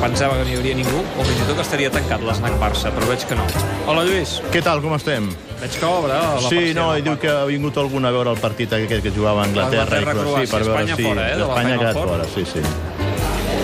pensava que no hi hauria ningú, o fins i tot estaria tancat l'Snac Barça, però veig que no. Hola, Lluís. Què tal, com estem? Veig que obre la Sí, no, i diu que ha vingut algun a veure el partit aquest que jugava a Anglaterra. Anglaterra, i Croàcia, sí, per veure, Espanya sí, fora, eh, Espanya ha quedat fora, sí, sí.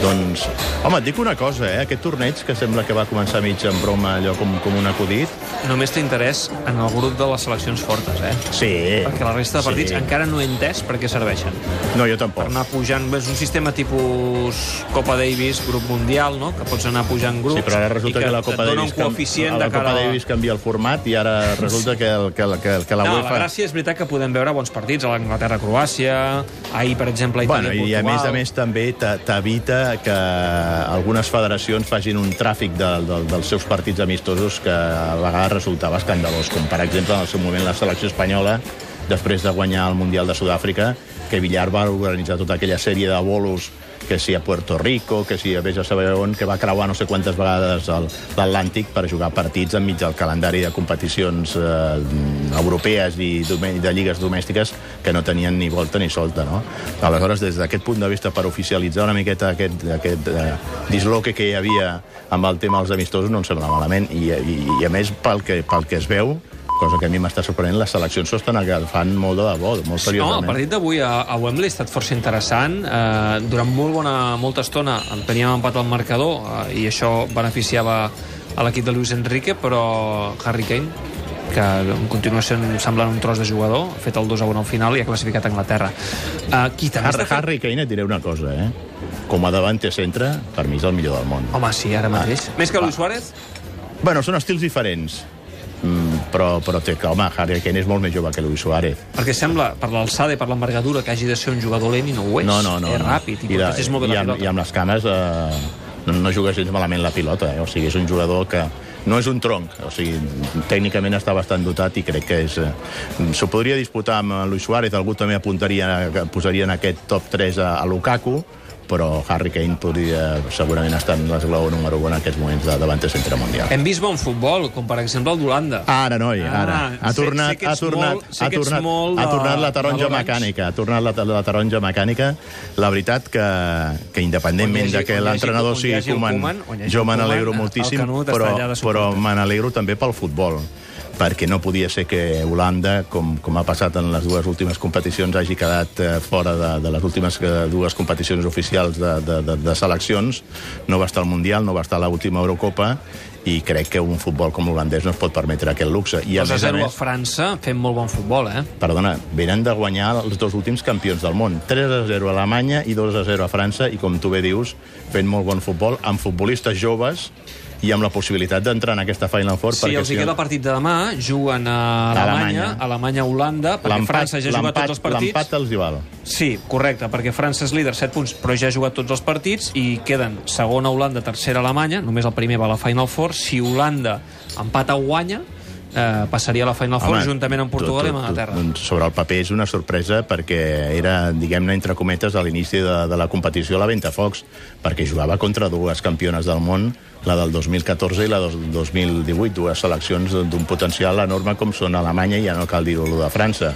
Doncs, home, et dic una cosa, eh? Aquest torneig, que sembla que va començar mig en broma, allò com, com un acudit... Només té interès en el grup de les seleccions fortes, eh? Sí. Perquè la resta de partits sí. encara no he entès per què serveixen. No, jo Per tampoc. anar pujant... És un sistema tipus Copa Davis, grup mundial, no? Que pots anar pujant grups Sí, però ara resulta que, que la Copa Davis, un coeficient la de cara Copa a... Davis canvia el format i ara resulta que, el, que, el- que, el- que la No, UEFA... la gràcia és veritat que podem veure bons partits a l'Anglaterra-Croàcia, ahir, per exemple, a Bueno, Itàlia-Portugal... i a més a més també t'a- t'evita que algunes federacions facin un tràfic de, de, dels seus partits amistosos que a vegades resultava escandalós, com per exemple en el seu moment la selecció espanyola, després de guanyar el Mundial de Sud-àfrica, que Villar va organitzar tota aquella sèrie de bolos que si a Puerto Rico, que si a vés a saber on, que va creuar no sé quantes vegades l'Atlàntic per jugar partits enmig del calendari de competicions eh, europees i de lligues domèstiques que no tenien ni volta ni solta, no? Aleshores, des d'aquest punt de vista, per oficialitzar una miqueta aquest, aquest eh, disloque que hi havia amb el tema dels amistosos, no em sembla malament. I, i, i a més, pel que, pel que es veu, cosa que a mi m'està sorprenent, les seleccions s'ho estan agafant molt de debò, molt No, el seriosament. partit d'avui a, a Wembley ha estat força interessant. Eh, durant molt bona, molta estona en teníem empat al marcador eh, i això beneficiava a l'equip de Luis Enrique, però Harry Kane, que continua sent semblant un tros de jugador, ha fet el 2 a 1 al final i ha classificat a Anglaterra. Eh, qui també Harry, fent... Harry Kane, et diré una cosa, eh? Com a davante centre, per mi és el millor del món. Home, sí, ara mateix. Més que Luis Suárez? Bueno, són estils diferents, però, però té que, home, Harry Kane és molt més jove que Luis Suárez. Perquè sembla, per l'alçada i per l'envergadura, que hagi de ser un jugador lent i no ho és. No, no, no. És ràpid i, I, la, protegeix molt bé i, la amb, pilota. I amb les cames eh, no, no juga gens malament la pilota, eh? o sigui, és un jugador que no és un tronc, o sigui, tècnicament està bastant dotat i crec que és... Eh, S'ho podria disputar amb Luis Suárez, algú també apuntaria, posaria en aquest top 3 a, a Lukaku, però Harry Kane podria segurament estar en l'esglaó número 1 en aquests moments de davant de centre mundial. Hem vist bon futbol, com per exemple el d'Holanda. Ara, noi, Ah, ara. Ha sé- tornat, sé que ha tornat, molt- sé ha tornat, molt ha tornat la taronja mecànica, ha tornat la, la taronja mecànica. La veritat que, que independentment de que l'entrenador sigui Koeman, jo me n'alegro moltíssim, però, però me n'alegro també pel futbol perquè no podia ser que Holanda, com, com ha passat en les dues últimes competicions, hagi quedat eh, fora de, de les últimes eh, dues competicions oficials de, de, de, de seleccions. No va estar al Mundial, no va estar a l'última Eurocopa, i crec que un futbol com l'holandès no es pot permetre aquest luxe. I 2 a 0 a França, fent molt bon futbol, eh? Perdona, venen de guanyar els dos últims campions del món. 3 a 0 a Alemanya i 2 a 0 a França, i com tu bé dius, fent molt bon futbol, amb futbolistes joves i amb la possibilitat d'entrar en aquesta Final Four. Si perquè els hi queda el partit de demà, juguen a Alemanya, Alemanya. Alemanya-Holanda, perquè França ja ha jugat tots els partits. L'empat els hi val. Sí, correcte, perquè França és líder 7 punts, però ja ha jugat tots els partits i queden segona Holanda, tercera Alemanya, només el primer va a la Final Four. Si Holanda empata o guanya, eh, passaria a la Final Four juntament amb Portugal tu- i tu- amb Anglaterra. doncs sobre el paper és una sorpresa perquè era, diguem-ne, entre cometes, a l'inici de, de la competició la Ventafocs, perquè jugava contra dues campiones del món, la del 2014 i la del 2018, dues seleccions d'un potencial enorme com són Alemanya i ja no cal dir-ho, lo de França.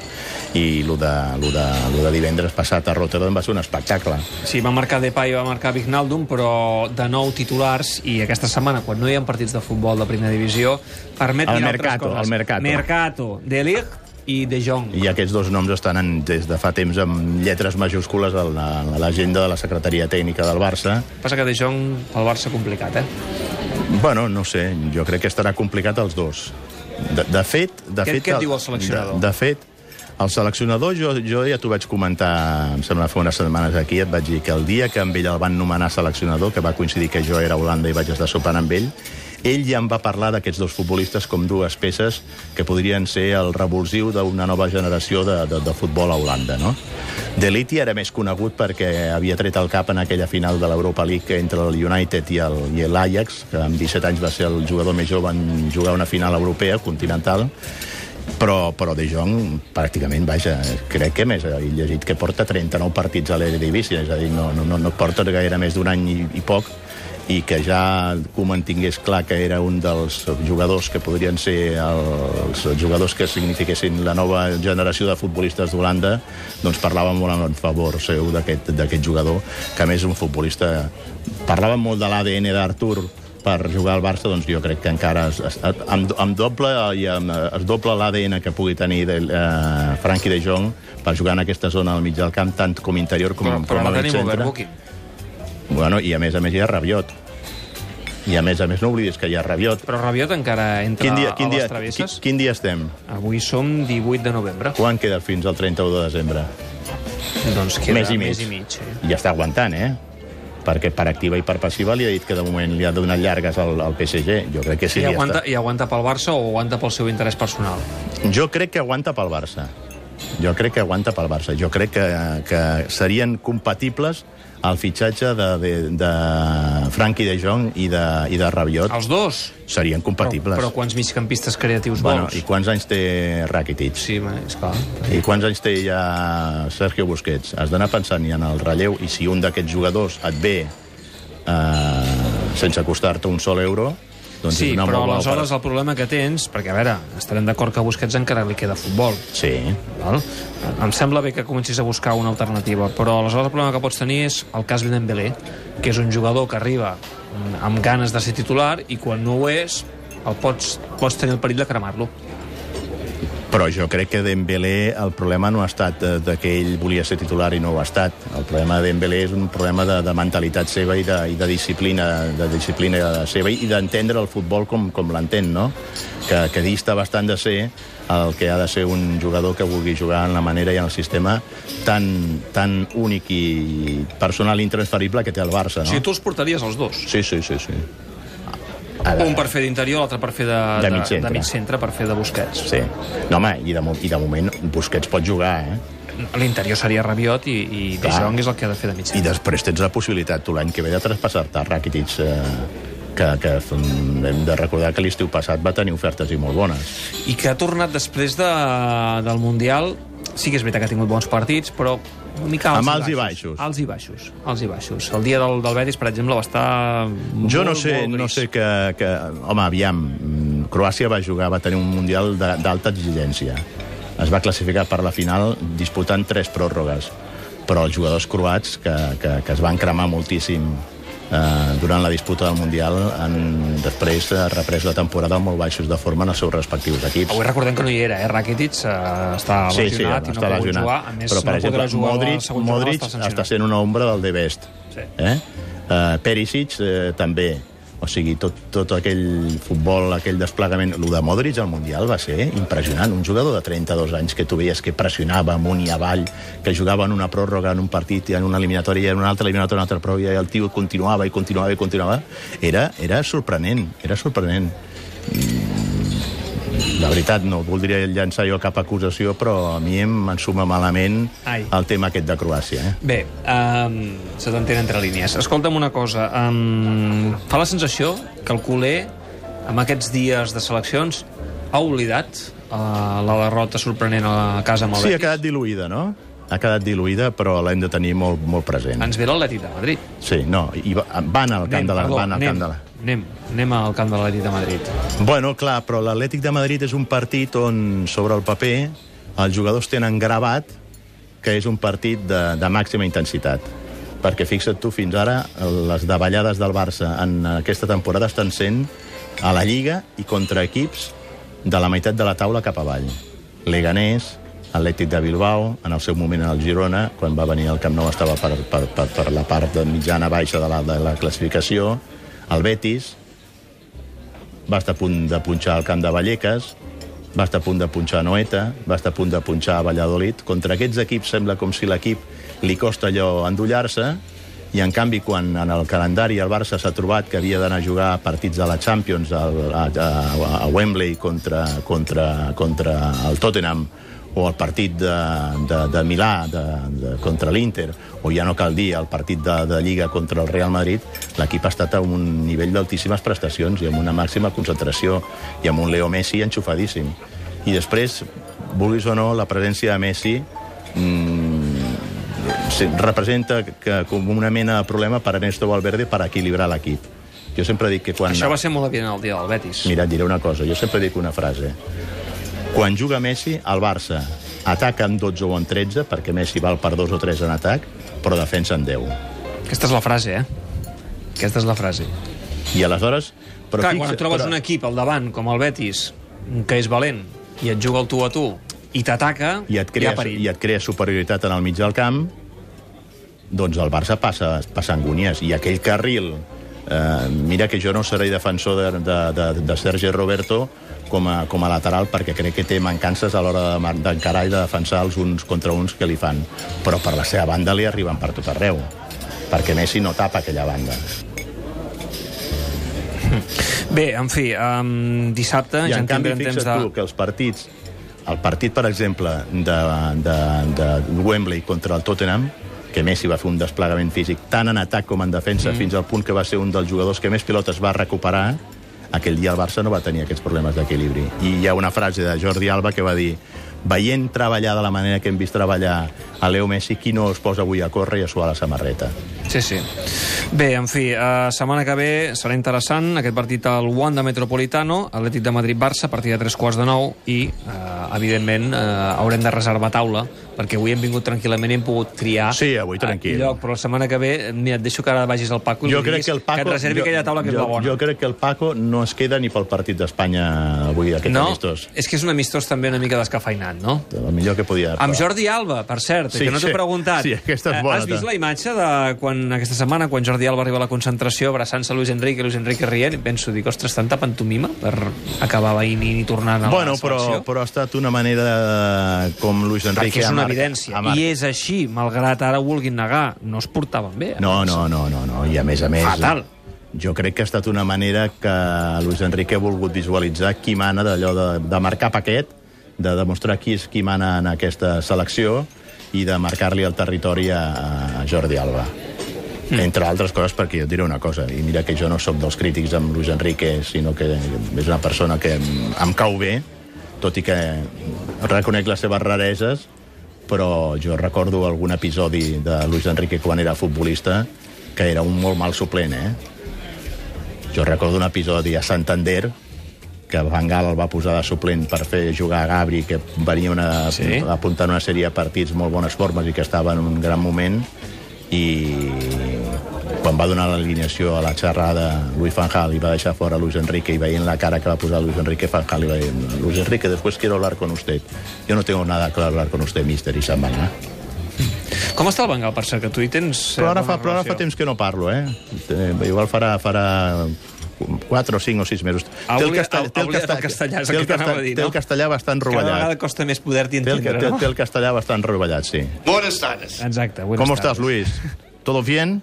I lo de, lo, de, lo de divendres passat a Rotterdam va ser un espectacle. Sí, va marcar Depay i va marcar Vignaldum, però de nou titulars, i aquesta setmana, quan no hi ha partits de futbol de primera divisió, permet El mirar Mercato, altres coses. el Mercato. Mercato, De Ligt i De Jong. I aquests dos noms estan en, des de fa temps amb lletres majúscules a la- a l'agenda de la secretaria tècnica del Barça. Passa que De Jong pel Barça complicat, eh? Bueno, no sé, jo crec que estarà complicat els dos. De, de fet... De Què- fet què et diu el seleccionador? De, de fet, el seleccionador, jo, jo ja t'ho vaig comentar, em sembla, fa unes setmanes aquí, et vaig dir que el dia que amb ell el van nomenar seleccionador, que va coincidir que jo era a Holanda i vaig estar sopant amb ell, ell ja em va parlar d'aquests dos futbolistes com dues peces que podrien ser el revulsiu d'una nova generació de, de, de futbol a Holanda, no? Deliti era més conegut perquè havia tret el cap en aquella final de l'Europa League entre el United i l'Ajax, que amb 17 anys va ser el jugador més jove en jugar una final europea, continental, però, però De Jong pràcticament, vaja, crec que més, he llegit que porta 39 partits a l'Eredivisie, és a dir, no, no, no porta gaire més d'un any i, i poc, i que ja Koeman tingués clar que era un dels jugadors que podrien ser els jugadors que signifiquessin la nova generació de futbolistes d'Holanda, doncs parlàvem molt en favor seu d'aquest jugador, que a més és un futbolista... Parlàvem molt de l'ADN d'Artur, per jugar al Barça, doncs jo crec que encara es, es, amb, amb doble i amb, es doble l'ADN que pugui tenir de, uh, Frankie de Jong per jugar en aquesta zona al mig del camp, tant com interior com, però, però com la al tenim centre. Bueno, i a més a més hi ha Rabiot. I a més a més no oblidis que hi ha Rabiot. Però Rabiot encara entra Quin dia, quin, a dia, les travesses. quin, quin dia estem? Avui som 18 de novembre. Quan queda fins al 31 de desembre? Doncs queda Mes i mig. Mes i mig sí. I està aguantant, eh? perquè per activa i per passiva li ha dit que de moment li ha donat llargues al, al PSG. Jo crec que sí. I aguanta, està. I aguanta pel Barça o aguanta pel seu interès personal? Jo crec que aguanta pel Barça. Jo crec que aguanta pel Barça. Jo crec que, que serien compatibles el fitxatge de, de, de Frankie de Jong i de, i de Rabiot. Els dos? Serien compatibles. Però, però quants migcampistes creatius bueno, vols? I quants anys té Rakitic? Sí, és clar. I quants anys té ja Sergio Busquets? Has d'anar pensant ja en el relleu i si un d'aquests jugadors et ve eh, sense costar-te un sol euro, doncs sí, però aleshores el problema que tens, perquè a veure, estarem d'acord que a Busquets encara li queda futbol, Sí, val? em sembla bé que comencis a buscar una alternativa, però aleshores el problema que pots tenir és el cas de Dembélé, que és un jugador que arriba amb ganes de ser titular i quan no ho és el pots, pots tenir el perill de cremar-lo. Però jo crec que Dembélé el problema no ha estat de, de que ell volia ser titular i no ho ha estat. El problema de Dembélé és un problema de, de mentalitat seva i de, i de disciplina de disciplina seva i d'entendre el futbol com, com l'entén, no? Que, que dista bastant de ser el que ha de ser un jugador que vulgui jugar en la manera i en el sistema tan, tan únic i personal i intransferible que té el Barça, O no? sigui, tu els portaries els dos. Sí, sí, sí, sí. Un per fer d'interior, l'altre per fer de, De mig centre. de mig centre, per fer de Busquets. Sí. No, home, i de, i de moment Busquets pot jugar, eh? L'interior seria Rabiot i, i De. Jong és el que ha de fer de mig I centre. després tens la possibilitat, tu l'any que ve, de traspassar-te a Rakitic, eh, que, que mm, hem de recordar que l'estiu passat va tenir ofertes i molt bones. I que ha tornat després de, del Mundial sí que és veritat que ha tingut bons partits, però una mica alts, Amb alts i baixos. Alts i baixos, alts i baixos. El dia del, del Betis, per exemple, va estar Jo no molt, sé, molt no sé que, que... Home, aviam, Croàcia va jugar, va tenir un Mundial de- d'alta exigència. Es va classificar per la final disputant tres pròrrogues. Però els jugadors croats, que, que, que es van cremar moltíssim eh, durant la disputa del Mundial, han després eh, reprès la temporada molt baixos de forma en els seus respectius equips. Avui recordem que no hi era, eh? Rakitic eh, està Sí, sí, lesionat i no està lesionat. jugar. A més, Però, per no exemple, jugar Modric, Modric està, sancionat. sent una ombra del de Best. Sí. Eh? Uh, Perisic eh, també. O sigui, tot, tot aquell futbol, aquell desplegament... El de Modric al Mundial va ser impressionant. Un jugador de 32 anys que tu veies que pressionava amunt i avall, que jugava en una pròrroga, en un partit, en una eliminatòria, en una altra eliminatòria, en una altra pròrroga, i el tio continuava i continuava i continuava. Era, era sorprenent, era sorprenent. La veritat, no voldria llançar jo cap acusació, però a mi em ensuma malament Ai. el tema aquest de Croàcia. Eh? Bé, um, se t'entén entre línies. Escolta'm una cosa. Um, fa la sensació que el culer, amb aquests dies de seleccions, ha oblidat uh, la derrota sorprenent a casa amb el Sí, ha quedat diluïda, no? Ha quedat diluïda, però l'hem de tenir molt, molt present. Ens ve l'Atlètic de Madrid. Sí, no, i va- van al camp de la... perdó, Van al anem, camp de la... anem, anem al camp de l'Atlètic de Madrid. Bueno, clar, però l'Atlètic de Madrid és un partit on, sobre el paper, els jugadors tenen gravat que és un partit de, de màxima intensitat. Perquè fixa't tu, fins ara, les davallades del Barça en aquesta temporada estan sent a la Lliga i contra equips de la meitat de la taula cap avall. Leganés, Atlètic de Bilbao, en el seu moment el Girona, quan va venir al Camp Nou estava per, per, per, per la part de mitjana baixa de la, de la classificació, el Betis, va estar a punt de punxar al camp de Vallecas, va estar a punt de punxar a Noeta, va estar a punt de punxar a Valladolid. Contra aquests equips sembla com si l'equip li costa allò endollar-se, i en canvi quan en el calendari el Barça s'ha trobat que havia d'anar a jugar partits de la Champions a, a, a Wembley contra, contra, contra el Tottenham o el partit de, de, de Milà de, de, contra l'Inter, o ja no cal dir el partit de, de Lliga contra el Real Madrid, l'equip ha estat a un nivell d'altíssimes prestacions i amb una màxima concentració i amb un Leo Messi enxufadíssim. I després, vulguis o no, la presència de Messi mm, sí, representa que, com una mena de problema per Ernesto Valverde per equilibrar l'equip Jo sempre dic que quan... Això va ser molt evident el dia del Betis. Mira, et diré una cosa. Jo sempre dic una frase. Quan juga Messi, el Barça ataca en 12 o en 13, perquè Messi val per 2 o 3 en atac, però defensa en 10. Aquesta és la frase, eh? Aquesta és la frase. I aleshores... Però Clar, fixa, quan et trobes però... un equip al davant, com el Betis, que és valent, i et juga el tu a tu, i t'ataca, i et, hi crea, ha perill. i et crea superioritat en el mig del camp, doncs el Barça passa, passa angúnies. I aquell carril... Eh, mira que jo no seré defensor de, de, de, de Sergi Roberto com a, com a lateral perquè crec que té mancances a l'hora de- d'encarar i de defensar els uns contra uns que li fan. Però per la seva banda li arriben per tot arreu perquè Messi no tapa aquella banda. Bé, en fi, um, dissabte I ja en canvi, fixa't de... tu que els partits, el partit, per exemple, de, de, de Wembley contra el Tottenham, que Messi va fer un desplegament físic tant en atac com en defensa, mm. fins al punt que va ser un dels jugadors que més pilotes va recuperar, aquell dia el Barça no va tenir aquests problemes d'equilibri. I hi ha una frase de Jordi Alba que va dir veient treballar de la manera que hem vist treballar a Leo Messi, qui no es posa avui a córrer i a suar la samarreta? Sí, sí. Bé, en fi, uh, setmana que ve serà interessant aquest partit al Wanda Metropolitano, Atlètic de Madrid-Barça, a partir de tres quarts de nou, i, uh, evidentment, uh, haurem de reservar taula, perquè avui hem vingut tranquil·lament i hem pogut triar Sí, avui tranquil. lloc, però la setmana que ve, mira, et deixo que ara vagis al Paco i Jo crec que el Paco... que et reservi jo, aquella taula que jo, és la bona. Jo crec que el Paco no es queda ni pel partit d'Espanya avui, aquest no, amistós. és que és un amistós també una mica descafeinat, no? El millor que podia... Amb Jordi Alba, per cert, Sí, que no t'he sí. preguntat. Sí, aquesta és bona, Has vist la imatge de quan aquesta setmana, quan Jordi Alba arriba a la concentració abraçant-se a Luis Enrique, Luis Enrique rient, i penso, dic, ostres, tanta pantomima per acabar veient i tornant a Bueno, la però, selecció? però ha estat una manera eh, com Luis Enrique... Perquè és una evidència. I és així, malgrat ara ho vulguin negar. No es portaven bé. No, no, no, no, no. I a més a més... Fatal. Jo crec que ha estat una manera que Luis Enrique ha volgut visualitzar qui mana d'allò de, de marcar paquet, de demostrar qui és qui mana en aquesta selecció i de marcar-li el territori a, a Jordi Alba. Mm. Entre altres coses, perquè jo et diré una cosa, i mira que jo no sóc dels crítics amb Luis Enrique, sinó que és una persona que em, em cau bé, tot i que reconec les seves rareses, però jo recordo algun episodi de Luis Enrique quan era futbolista que era un molt mal suplent, eh? Jo recordo un episodi a Santander que Van Gaal el va posar de suplent per fer jugar a Gabri, que venia una, Sí. apuntant una sèrie de partits molt bones formes i que estava en un gran moment i quan va donar l'alineació a la xerrada Luis Van Gaal i va deixar fora Luis Enrique i veient la cara que va posar Luis Enrique Van Gaal i va dir, Luis Enrique, después quiero hablar con usted. Yo no tengo nada que hablar con usted, mister, i se'n va anar. Com està el Bengal, per cert, que tu hi tens... eh, Però ara, fa, però ara fa temps que no parlo, eh? Eh, Igual farà, farà 4 o 5 o 6 mesos. Oblidat el castellà, és el té el, que t'anava castell, a dir, té no? el castellà bastant Cada vegada rovellat. costa més poder-t'hi Té el, entendre, té, no? té el castellà bastant rovellat, sí. Buenas tardes. Exacte. buenas ¿Cómo tardes. estás, Luis? ¿Todo bien?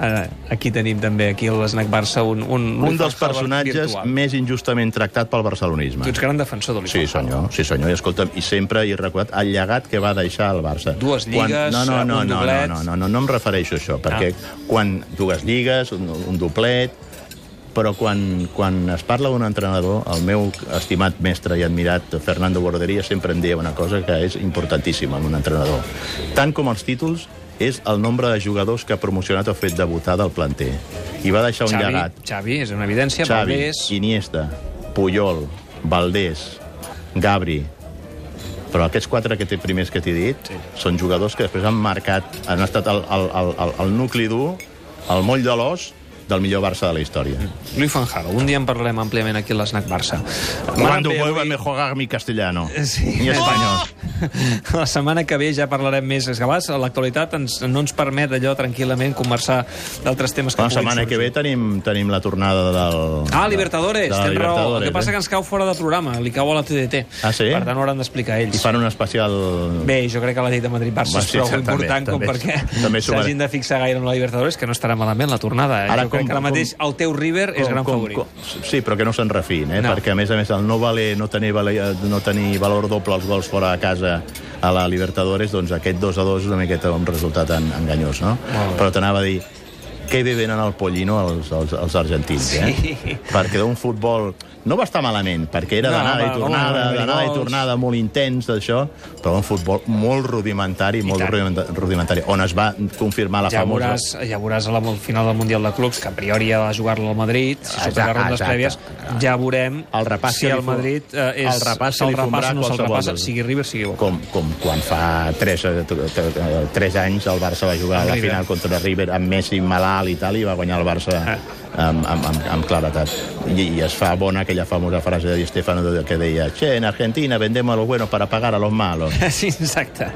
Ara, aquí tenim també, aquí a l'Snac Barça, un... Un, Un dels personatges virtual. més injustament tractat pel barcelonisme. Tu ets gran defensor de Sí, senyor, sí, senyor. I escolta'm, i sempre he recordat el llegat que va deixar el Barça. Dues lligues, no, no, no, un no, doblet. no, no, no, no em refereixo a això, perquè quan dues lligues, un, un doblet, però quan, quan es parla d'un entrenador, el meu estimat mestre i admirat Fernando Borderia sempre em deia una cosa que és importantíssima en un entrenador. Tant com els títols, és el nombre de jugadors que ha promocionat o fet debutar del planter. I va deixar un Xavi, llegat. Xavi, és una evidència. Xavi, Valdés, Iniesta, Puyol, Valdés, Gabri... Però aquests quatre que té primers que t'he dit Sí. són jugadors que després han marcat, han estat el, el, el, el, el nucli dur, el moll de l'os del millor Barça de la història. Luis Gaal. Un dia en parlarem àmpliament aquí a l'Snac Barça. Cuando vuelva a jugar mi castellano. Sí. Ni espanyol. La setmana que ve ja parlarem més. És que l'actualitat ens, no ens permet allò tranquil·lament conversar d'altres temes que La setmana que ve tenim, tenim la tornada del... Ah, Libertadores, de la tens raó. El que passa eh? que ens cau fora de programa, li cau a la TDT. Ah, sí? Per tant, ho hauran d'explicar I ells. fan un especial... Bé, jo crec que la llei de Madrid-Barça és prou també, important com també. perquè També s'ho s'hagin de fixar gaire en la Libertadores, que no estarà malament la tornada. Eh? Ara, jo crec com- que ara mateix el teu River és gran favorit. sí, però que no se'n refin, eh? No. Perquè a més a més el no valer no tenir, valer, no tenir valor doble als gols fora de casa a la Libertadores, doncs aquest 2 a 2 és una miqueta un resultat en, enganyós, no? Però t'anava a dir que bé venen al Pollino els, els, els argentins, eh? Sí. Perquè d'un futbol no va estar malament, perquè era No, d'anada i tornada, d'anada i tornada, molt intens, d'això, però un futbol molt rudimentari, molt tant. rudimenta- rudimentari, on es va confirmar la Ja famosa... veuràs, ja veuràs a la al final del Mundial de Clubs, que a priori ha de jugar-lo al Madrid, si Exacte, supera rondes exacte. prèvies, ja veurem El repàs si el Madrid eh, és, el repàs se'l repassa o no se'l repassa, sigui River, sigui Boca. com, com quan fa 3, 3 anys el Barça va jugar a la final contra River amb Messi malalt i tal, i va guanyar el Barça Ah. Amb, amb, amb, amb claretat. I, I es fa bona aquella famosa frase de Di Stefano que deia «Che, en Argentina vendemos a los buenos para pagar a los malos». Sí, exacte.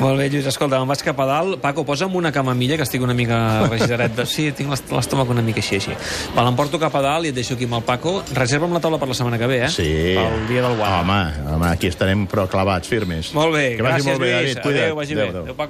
Molt bé, Lluís, escolta, me'n vaig cap a dalt. Paco, posa'm una camamilla, que estic una mica regidaret. De... Sí, tinc l'est- l'estómac una mica així, així. Va, l'emporto cap a dalt i et deixo aquí amb el Paco. Reserva'm la taula per la setmana que ve, eh? Sí. Pel dia del guany. Home, home, aquí estarem però clavats, firmes. Molt bé, que gràcies, molt bé, Lluís. David. Adéu, vagi bé. Adéu, adéu. Adéu, Paco.